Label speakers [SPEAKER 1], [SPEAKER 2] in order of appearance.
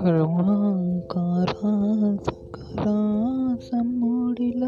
[SPEAKER 1] ಕರುಣಾಕಾರ ಸಕರ ಸಮ್ಮೂಡಿಲ